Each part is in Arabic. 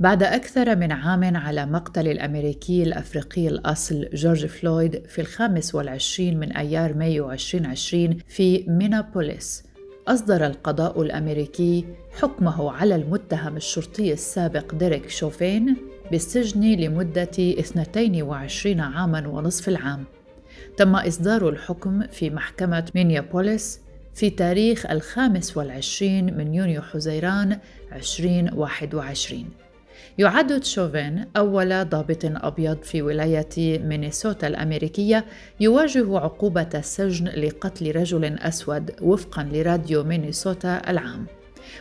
بعد أكثر من عام على مقتل الأمريكي الأفريقي الأصل جورج فلويد في الخامس والعشرين من أيار مايو 2020 في مينابوليس. أصدر القضاء الأمريكي حكمه على المتهم الشرطي السابق ديريك شوفين بالسجن لمدة 22 عاما ونصف العام. تم إصدار الحكم في محكمة مينيابوليس في تاريخ الخامس والعشرين من يونيو حزيران 2021 يعد تشوفين أول ضابط أبيض في ولاية مينيسوتا الأمريكية يواجه عقوبة السجن لقتل رجل أسود وفقا لراديو مينيسوتا العام.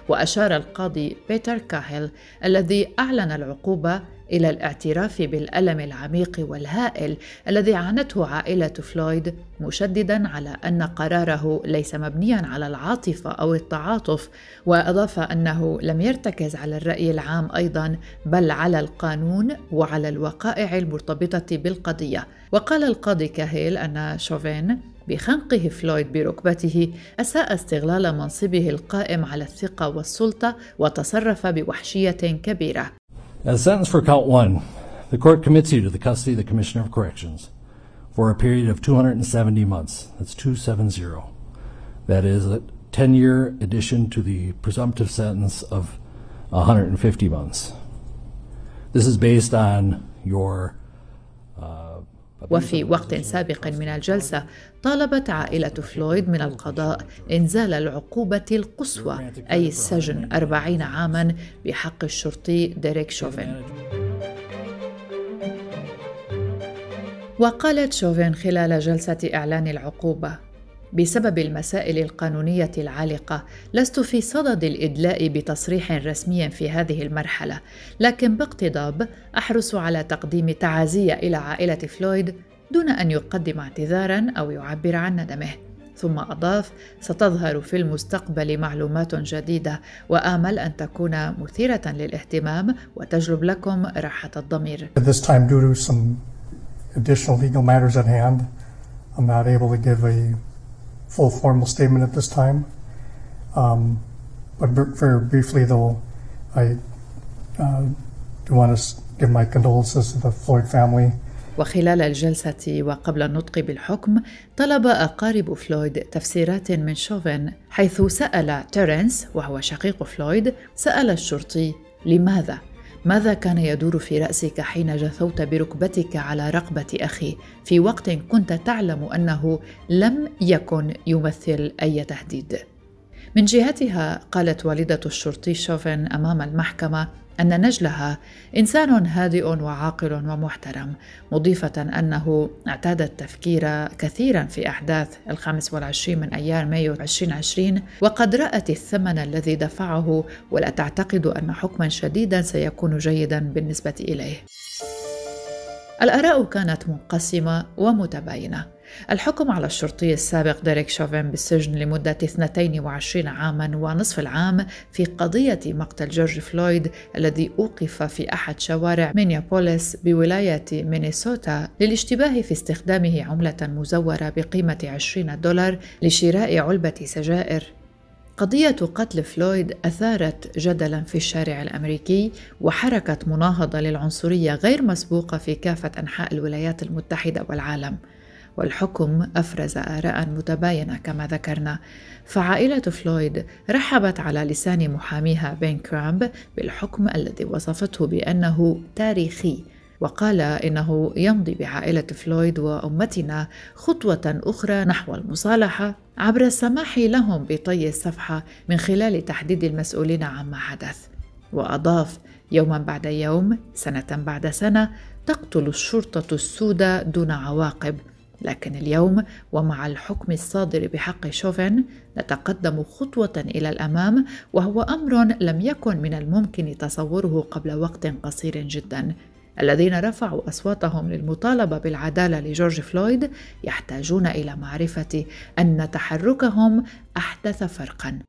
وأشار القاضي بيتر كاهيل الذي أعلن العقوبة إلى الاعتراف بالألم العميق والهائل الذي عانته عائلة فلويد مشددا على أن قراره ليس مبنيا على العاطفة أو التعاطف وأضاف أنه لم يرتكز على الرأي العام أيضا بل على القانون وعلى الوقائع المرتبطة بالقضية. وقال القاضي كاهيل أن شوفين بخنقه فلويد بركبته أساء استغلال منصبه القائم على الثقة والسلطة وتصرف بوحشية كبيرة. As sentence for count one, the court commits you to the custody of the Commissioner of Corrections for a period of 270 months. That's 270. That is a 10 year addition to the presumptive sentence of 150 months. This is based on your uh, وفي وقت سابق من الجلسة طالبت عائلة فلويد من القضاء إنزال العقوبة القصوى أي السجن أربعين عاما بحق الشرطي ديريك شوفين. وقالت شوفين خلال جلسة إعلان العقوبة بسبب المسائل القانونية العالقة. لست في صدد الإدلاء بتصريح رسمي في هذه المرحلة لكن باقتضاب أحرص على تقديم تعازيه إلى عائلة فلويد دون أن يقدم اعتذارا أو يعبر عن ندمه. ثم أضاف ستظهر في المستقبل معلومات جديدة وآمل أن تكون مثيرة للاهتمام وتجلب لكم راحة الضمير. I'm not able to give a full formal statement at this time. Um, but very briefly, though, I uh, do want to give my condolences to the Floyd family. وخلال الجلسة وقبل النطق بالحكم طلب أقارب فلويد تفسيرات من شوفن حيث سأل تيرنس وهو شقيق فلويد سأل الشرطي لماذا ماذا كان يدور في رأسك حين جثوت بركبتك على رقبة أخي؟ في وقت كنت تعلم أنه لم يكن يمثل أي تهديد. من جهتها قالت والدة الشرطي شوفن أمام المحكمة أن نجلها إنسان هادئ وعاقل ومحترم مضيفة أنه اعتاد التفكير كثيرا في أحداث الخامس والعشرين من أيار مايو 2020 وقد رأت الثمن الذي دفعه ولا تعتقد أن حكما شديدا سيكون جيدا بالنسبة إليه. الآراء كانت منقسمة ومتباينة. الحكم على الشرطي السابق ديريك شوفين بالسجن لمدة 22 عاما ونصف العام في قضية مقتل جورج فلويد الذي أوقف في أحد شوارع مينيابوليس بولاية مينيسوتا للاشتباه في استخدامه عملة مزورة بقيمة 20 دولار لشراء علبة سجائر. قضية قتل فلويد أثارت جدلا في الشارع الأمريكي وحركة مناهضة للعنصرية غير مسبوقة في كافة أنحاء الولايات المتحدة والعالم. والحكم أفرز آراء متباينة كما ذكرنا. فعائلة فلويد رحبت على لسان محاميها بين كرامب بالحكم الذي وصفته بأنه تاريخي وقال إنه يمضي بعائلة فلويد وأمتنا خطوة أخرى نحو المصالحة عبر السماح لهم بطي الصفحة من خلال تحديد المسؤولين عما حدث. وأضاف يوما بعد يوم سنة بعد سنة تقتل الشرطة السوداء دون عواقب لكن اليوم ومع الحكم الصادر بحق شوفن نتقدم خطوة إلى الأمام وهو أمر لم يكن من الممكن تصوره قبل وقت قصير جدا. الذين رفعوا أصواتهم للمطالبة بالعدالة لجورج فلويد يحتاجون إلى معرفة أن تحركهم أحدث فرقا.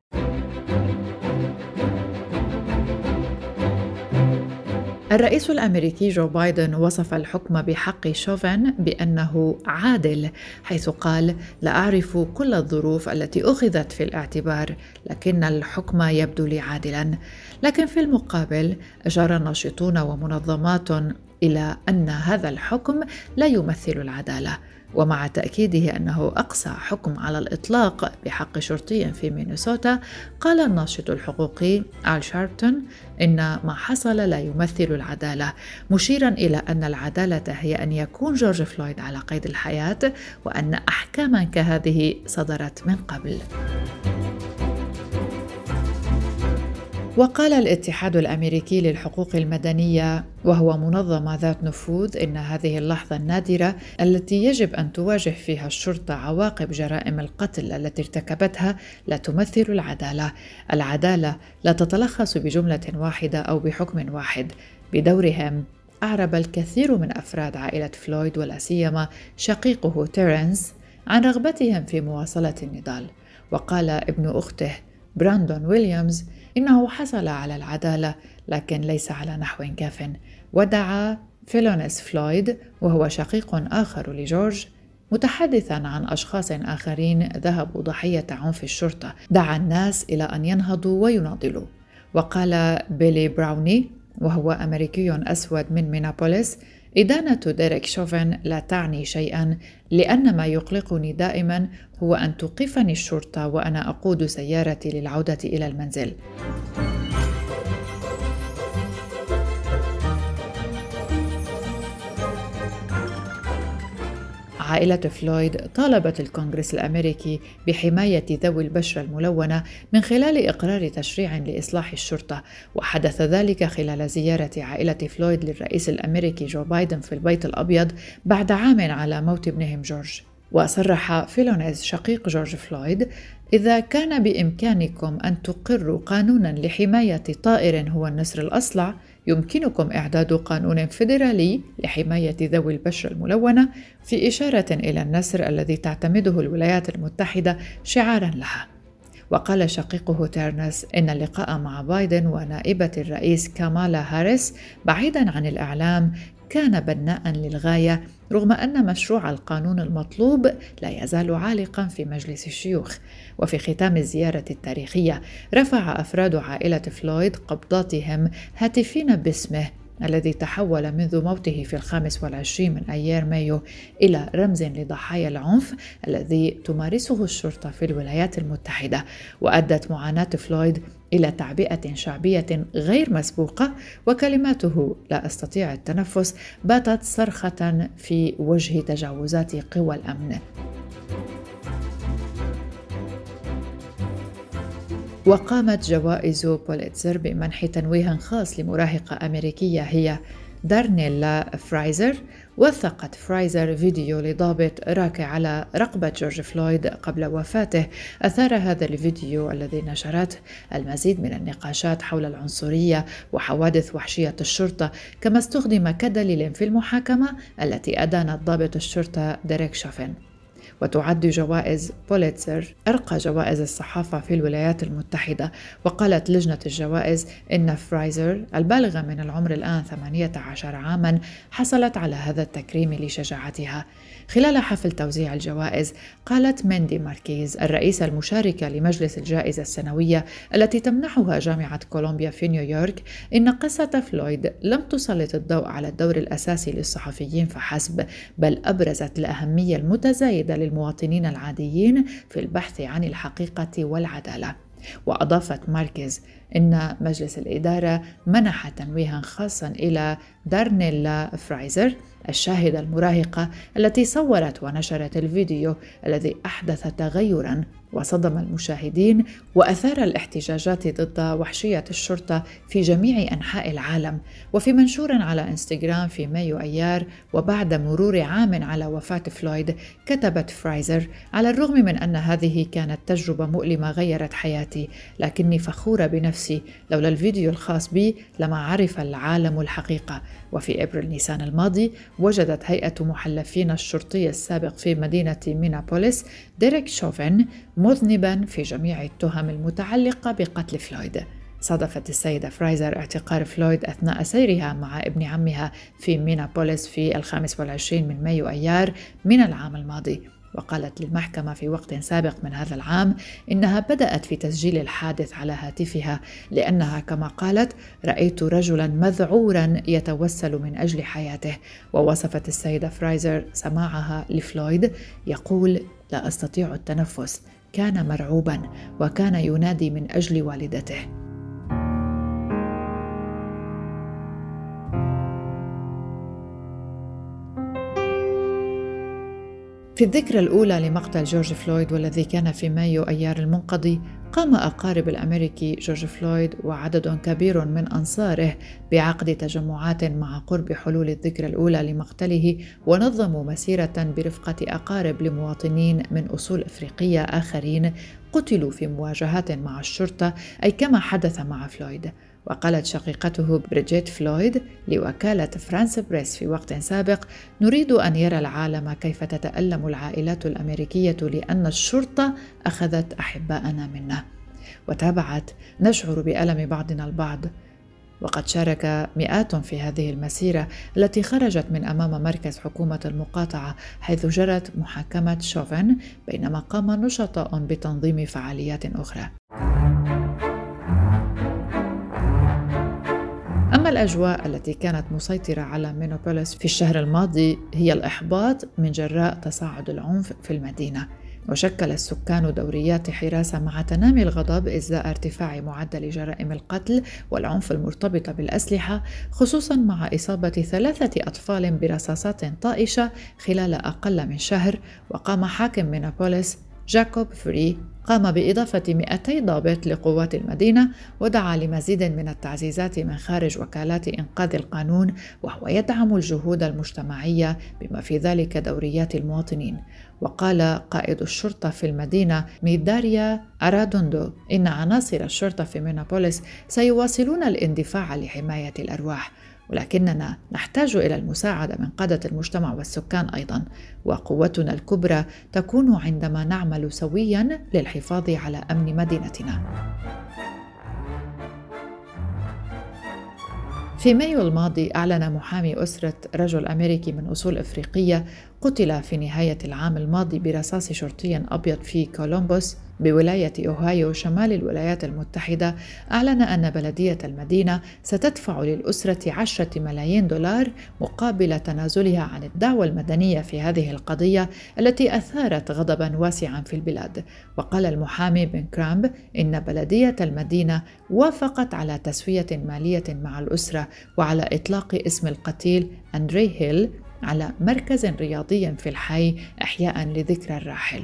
الرئيس الأمريكي جو بايدن وصف الحكم بحق شوفن بأنه عادل حيث قال لا أعرف كل الظروف التي أخذت في الاعتبار لكن الحكم يبدو لي عادلا. لكن في المقابل أشار الناشطون ومنظمات إلى أن هذا الحكم لا يمثل العدالة. ومع تأكيده أنه أقصى حكم على الإطلاق بحق شرطي في مينيسوتا قال الناشط الحقوقي آل شاربتون إن ما حصل لا يمثل العدالة مشيرا إلى أن العدالة هي أن يكون جورج فلويد على قيد الحياة وأن أحكاما كهذه صدرت من قبل. وقال الاتحاد الأمريكي للحقوق المدنية وهو منظمه ذات نفوذ إن هذه اللحظة النادرة التي يجب أن تواجه فيها الشرطة عواقب جرائم القتل التي ارتكبتها لا تمثل العدالة. العدالة لا تتلخص بجملة واحدة أو بحكم واحد. بدورهم أعرب الكثير من أفراد عائلة فلويد ولا سيما شقيقه تيرنس عن رغبتهم في مواصلة النضال. وقال ابن أخته براندون ويليامز إنه حصل على العدالة لكن ليس على نحو كاف. ودعا فيلونيس فلويد وهو شقيق آخر لجورج متحدثا عن أشخاص آخرين ذهبوا ضحية عنف الشرطة. دعا الناس إلى أن ينهضوا ويناضلوا. وقال بيلي براوني وهو أمريكي أسود من مينابوليس إدانة ديريك شوفن لا تعني شيئا لأن ما يقلقني دائما هو أن توقفني الشرطة وأنا أقود سيارتي للعودة إلى المنزل. عائلة فلويد طالبت الكونغرس الأمريكي بحماية ذوي البشرة الملونة من خلال إقرار تشريع لإصلاح الشرطة وحدث ذلك خلال زيارة عائلة فلويد للرئيس الأمريكي جو بايدن في البيت الأبيض بعد عام على موت ابنهم جورج. وصرح فيلونيز شقيق جورج فلويد إذا كان بإمكانكم أن تقروا قانونا لحماية طائر هو النسر الأصلع يمكنكم إعداد قانون فيدرالي لحماية ذوي البشرة الملونة في إشارة إلى النسر الذي تعتمده الولايات المتحدة شعارا لها. وقال شقيقه تيرنس إن اللقاء مع بايدن ونائبة الرئيس كامالا هاريس بعيدا عن الإعلام كان بناء للغاية رغم أن مشروع القانون المطلوب لا يزال عالقا في مجلس الشيوخ. وفي ختام الزيارة التاريخية رفع أفراد عائلة فلويد قبضاتهم هاتفين باسمه الذي تحول منذ موته في الخامس والعشرين من أيار مايو إلى رمز لضحايا العنف الذي تمارسه الشرطة في الولايات المتحدة وأدت معاناة فلويد إلى تعبئة شعبية غير مسبوقة وكلماته لا أستطيع التنفس باتت صرخة في وجه تجاوزات قوى الأمن. وقامت جوائز بوليتزر بمنح تنويه خاص لمراهقة أمريكية هي دارنيلا فرايزر وثقت فرايزر فيديو لضابط راكع على رقبة جورج فلويد قبل وفاته. أثار هذا الفيديو الذي نشرته المزيد من النقاشات حول العنصرية وحوادث وحشية الشرطة كما استخدم كدليل في المحاكمة التي أدانت ضابط الشرطة ديريك شوفن وتعد جوائز بوليتزر أرقى جوائز الصحافة في الولايات المتحدة وقالت لجنة الجوائز إن فرايزر البالغة من العمر الآن 18 عاما حصلت على هذا التكريم لشجاعتها. خلال حفل توزيع الجوائز قالت ميندي ماركيز الرئيسة المشاركة لمجلس الجائزة السنوية التي تمنحها جامعة كولومبيا في نيويورك إن قصة فلويد لم تسلط الضوء على الدور الأساسي للصحفيين فحسب بل أبرزت الأهمية المتزايدة للمواطنين العاديين في البحث عن الحقيقة والعدالة. وأضافت ماركيز إن مجلس الإدارة منح تنويها خاصا إلى دارنيلا فرايزر الشاهدة المراهقة التي صورت ونشرت الفيديو الذي أحدث تغيرا وصدم المشاهدين وأثار الاحتجاجات ضد وحشية الشرطة في جميع أنحاء العالم. وفي منشور على إنستغرام في مايو أيار وبعد مرور عام على وفاة فلويد كتبت فرايزر على الرغم من أن هذه كانت تجربة مؤلمة غيرت حياتي لكني فخورة بنفسي لولا الفيديو الخاص بي لما عرف العالم الحقيقة. وفي إبريل نيسان الماضي وجدت هيئة محلفين الشرطي السابق في مدينة مينابوليس ديريك شوفن مذنبا في جميع التهم المتعلقة بقتل فلويد. صادفت السيدة فرايزر اعتقال فلويد أثناء سيرها مع ابن عمها في مينابوليس في الخامس والعشرين من مايو أيار من العام الماضي. وقالت للمحكمة في وقت سابق من هذا العام إنها بدأت في تسجيل الحادث على هاتفها لأنها كما قالت رأيت رجلا مذعورا يتوسل من أجل حياته. ووصفت السيدة فرايزر سماعها لفلويد يقول لا أستطيع التنفس. كان مرعوبا وكان ينادي من أجل والدته. في الذكرى الأولى لمقتل جورج فلويد والذي كان في مايو أيار المنقضي قام أقارب الأمريكي جورج فلويد وعدد كبير من أنصاره بعقد تجمعات مع قرب حلول الذكرى الأولى لمقتله ونظموا مسيرة برفقة أقارب لمواطنين من أصول أفريقية آخرين. قتلوا في مواجهات مع الشرطة أي كما حدث مع فلويد. وقالت شقيقته بريجيت فلويد لوكالة فرانس بريس في وقت سابق نريد أن يرى العالم كيف تتألم العائلات الأمريكية لأن الشرطة أخذت أحباءنا منا. وتابعت نشعر بألم بعضنا البعض. وقد شارك مئات في هذه المسيرة التي خرجت من أمام مركز حكومة المقاطعة حيث جرت محاكمة شوفن بينما قام نشطاء بتنظيم فعاليات أخرى. الأجواء التي كانت مسيطرة على مينوبوليس في الشهر الماضي هي الإحباط من جراء تصاعد العنف في المدينة. وشكل السكان دوريات حراسة مع تنامي الغضب إزاء ارتفاع معدل جرائم القتل والعنف المرتبطة بالأسلحة خصوصا مع إصابة ثلاثة أطفال برصاصات طائشة خلال أقل من شهر وقام حاكم مينوبوليس جاكوب فري قام بإضافة 200 ضابط لقوات المدينة ودعا لمزيد من التعزيزات من خارج وكالات إنقاذ القانون وهو يدعم الجهود المجتمعية بما في ذلك دوريات المواطنين. وقال قائد الشرطة في المدينة ميداريا أرادوندو إن عناصر الشرطة في مينابوليس سيواصلون الاندفاع لحماية الأرواح. ولكننا نحتاج إلى المساعدة من قادة المجتمع والسكان أيضا وقوتنا الكبرى تكون عندما نعمل سويا للحفاظ على أمن مدينتنا. في مايو الماضي أعلن محامي أسرة رجل أمريكي من أصول إفريقية قتل في نهاية العام الماضي برصاص شرطي أبيض في كولومبوس بولاية أوهايو شمال الولايات المتحدة أعلن أن بلدية المدينة ستدفع للأسرة عشرة ملايين دولار مقابل تنازلها عن الدعوى المدنية في هذه القضية التي أثارت غضبا واسعا في البلاد. وقال المحامي بن كرامب إن بلدية المدينة وافقت على تسوية مالية مع الأسرة وعلى إطلاق اسم القتيل أندري هيل على مركز رياضي في الحي إحياء لذكرى الراحل.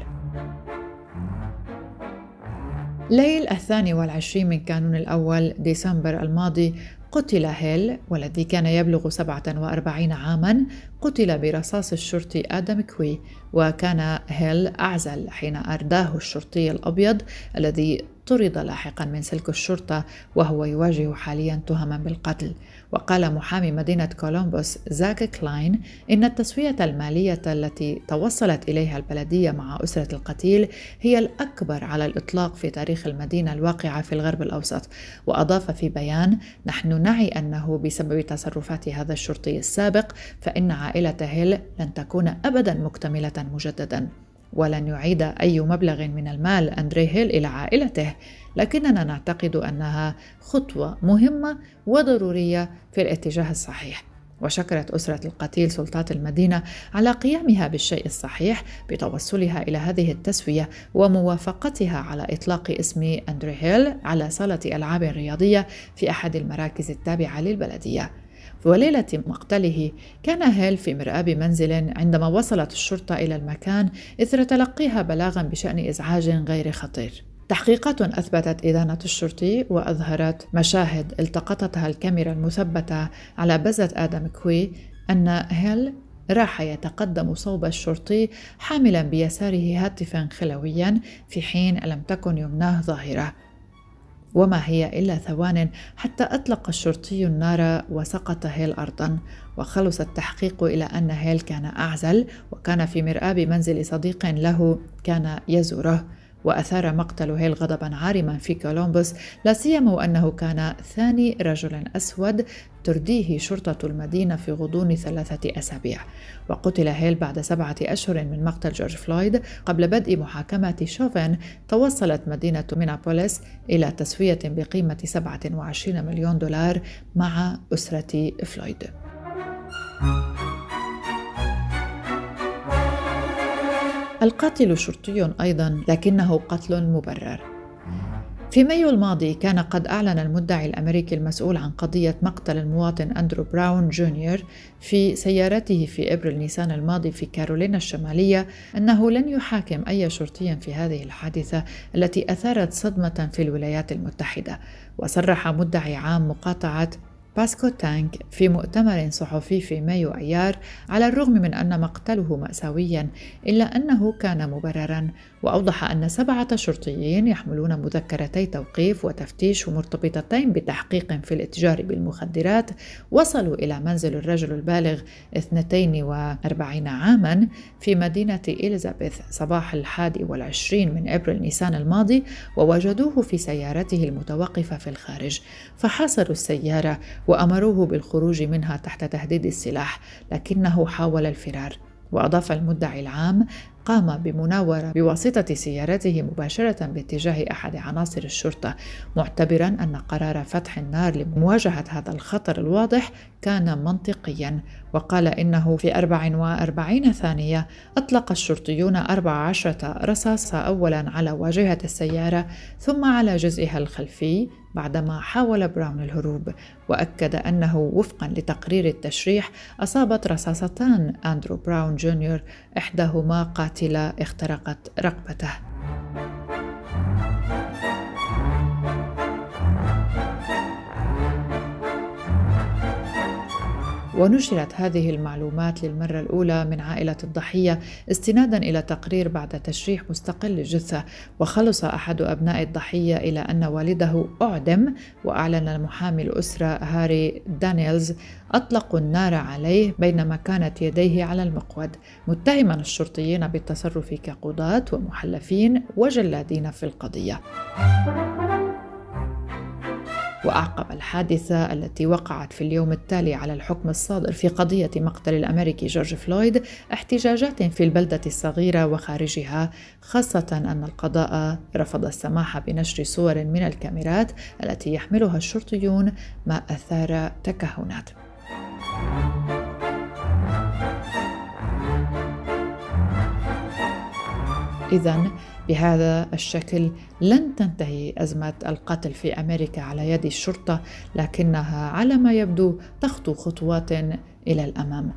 ليل الثاني والعشرين من كانون الأول ديسمبر الماضي قتل هيل والذي كان يبلغ 47 عاما قتل برصاص الشرطي آدم كوي وكان هيل أعزل حين أرداه الشرطي الأبيض الذي طرد لاحقا من سلك الشرطة وهو يواجه حاليا تهما بالقتل. وقال محامي مدينة كولومبوس زاك كلاين إن التسوية المالية التي توصلت إليها البلدية مع أسرة القتيل هي الأكبر على الإطلاق في تاريخ المدينة الواقعة في الغرب الأوسط. وأضاف في بيان نحن نعي أنه بسبب تصرفات هذا الشرطي السابق فإن عائلة هيل لن تكون أبدا مكتملة مجددا. ولن يعيد أي مبلغ من المال أندري هيل إلى عائلته لكننا نعتقد أنها خطوة مهمة وضرورية في الاتجاه الصحيح. وشكرت أسرة القتيل سلطات المدينة على قيامها بالشيء الصحيح بتوصلها إلى هذه التسوية وموافقتها على إطلاق اسم أندري هيل على صالة ألعاب رياضية في أحد المراكز التابعة للبلدية. وليلة مقتله كان هيل في مرآب منزل عندما وصلت الشرطة إلى المكان إثر تلقيها بلاغا بشأن إزعاج غير خطير. تحقيقات أثبتت إدانة الشرطي وأظهرت مشاهد التقطتها الكاميرا المثبتة على بزة آدم كوي أن هيل راح يتقدم صوب الشرطي حاملا بيساره هاتفا خلويا في حين لم تكن يمناه ظاهرة. وما هي إلا ثوان حتى أطلق الشرطي النار وسقط هيل أرضا. وخلص التحقيق إلى أن هيل كان أعزل وكان في مرآب منزل صديق له كان يزوره. وأثار مقتل هيل غضبا عارما في كولومبوس لا سيما وأنه كان ثاني رجل أسود ترديه شرطة المدينة في غضون ثلاثة أسابيع. وقتل هيل بعد سبعة أشهر من مقتل جورج فلويد قبل بدء محاكمة شوفن توصلت مدينة مينابوليس إلى تسوية بقيمة 27 مليون دولار مع أسرة فلويد. القاتل شرطي أيضا لكنه قتل مبرر. في مايو الماضي كان قد أعلن المدعي الأمريكي المسؤول عن قضية مقتل المواطن أندرو براون جونيور في سيارته في إبريل نيسان الماضي في كارولينا الشمالية أنه لن يحاكم أي شرطي في هذه الحادثة التي أثارت صدمة في الولايات المتحدة. وصرح مدعي عام مقاطعة باسكو تانك في مؤتمر صحفي في مايو أيار على الرغم من أن مقتله مأساويا إلا أنه كان مبررا. وأوضح أن سبعة شرطيين يحملون مذكرتي توقيف وتفتيش مرتبطتين بتحقيق في الاتجار بالمخدرات. وصلوا إلى منزل الرجل البالغ 42 عاما في مدينة إليزابيث صباح الحادي والعشرين من أبريل نيسان الماضي ووجدوه في سيارته المتوقفة في الخارج. فحاصروا السيارة وأمروه بالخروج منها تحت تهديد السلاح لكنه حاول الفرار وأضاف المدعي العام قام بمناورة بواسطة سيارته مباشرة باتجاه أحد عناصر الشرطة معتبرا أن قرار فتح النار لمواجهة هذا الخطر الواضح كان منطقيا وقال إنه في 44 ثانية أطلق الشرطيون 14 رصاصة أولا على واجهة السيارة ثم على جزئها الخلفي بعدما حاول براون الهروب وأكد أنه وفقا لتقرير التشريح أصابت رصاصتان أندرو براون جونيور إحداهما قاتله اخترقت رقبته. ونشرت هذه المعلومات للمرة الأولى من عائلة الضحية استنادا إلى تقرير بعد تشريح مستقل للجثة وخلص أحد أبناء الضحية إلى أن والده أعدم وأعلن المحامي الأسرة هاري دانييلز أطلقوا النار عليه بينما كانت يديه على المقود متهما الشرطيين بالتصرف كقضاة ومحلفين وجلادين في القضية. وأعقب الحادثة التي وقعت في اليوم التالي على الحكم الصادر في قضية مقتل الأمريكي جورج فلويد احتجاجات في البلدة الصغيرة وخارجها خاصة أن القضاء رفض السماح بنشر صور من الكاميرات التي يحملها الشرطيون ما أثار تكهنات. إذا بهذا الشكل لن تنتهي أزمة القتل في أمريكا على يد الشرطة لكنها على ما يبدو تخطو خطوات إلى الأمام.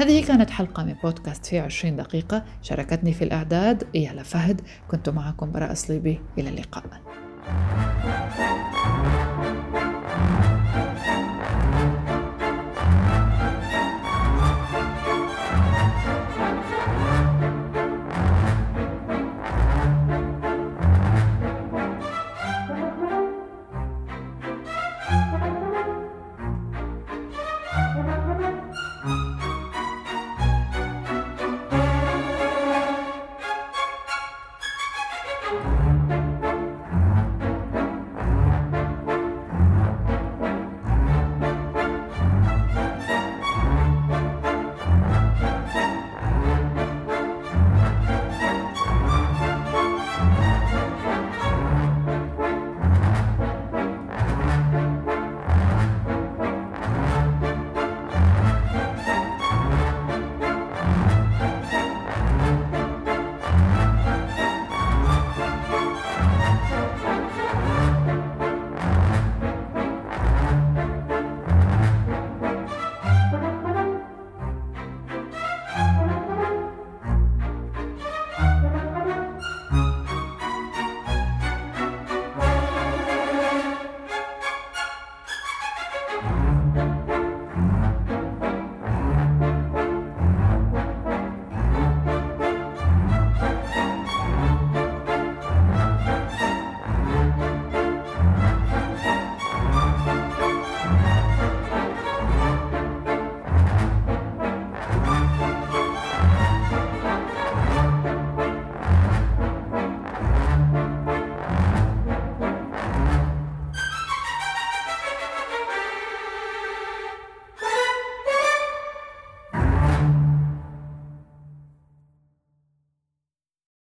هذه كانت حلقة من بودكاست في عشرين دقيقة. شاركتني في الإعداد إيالا فهد. كنت معكم براء صليبي إلى اللقاء.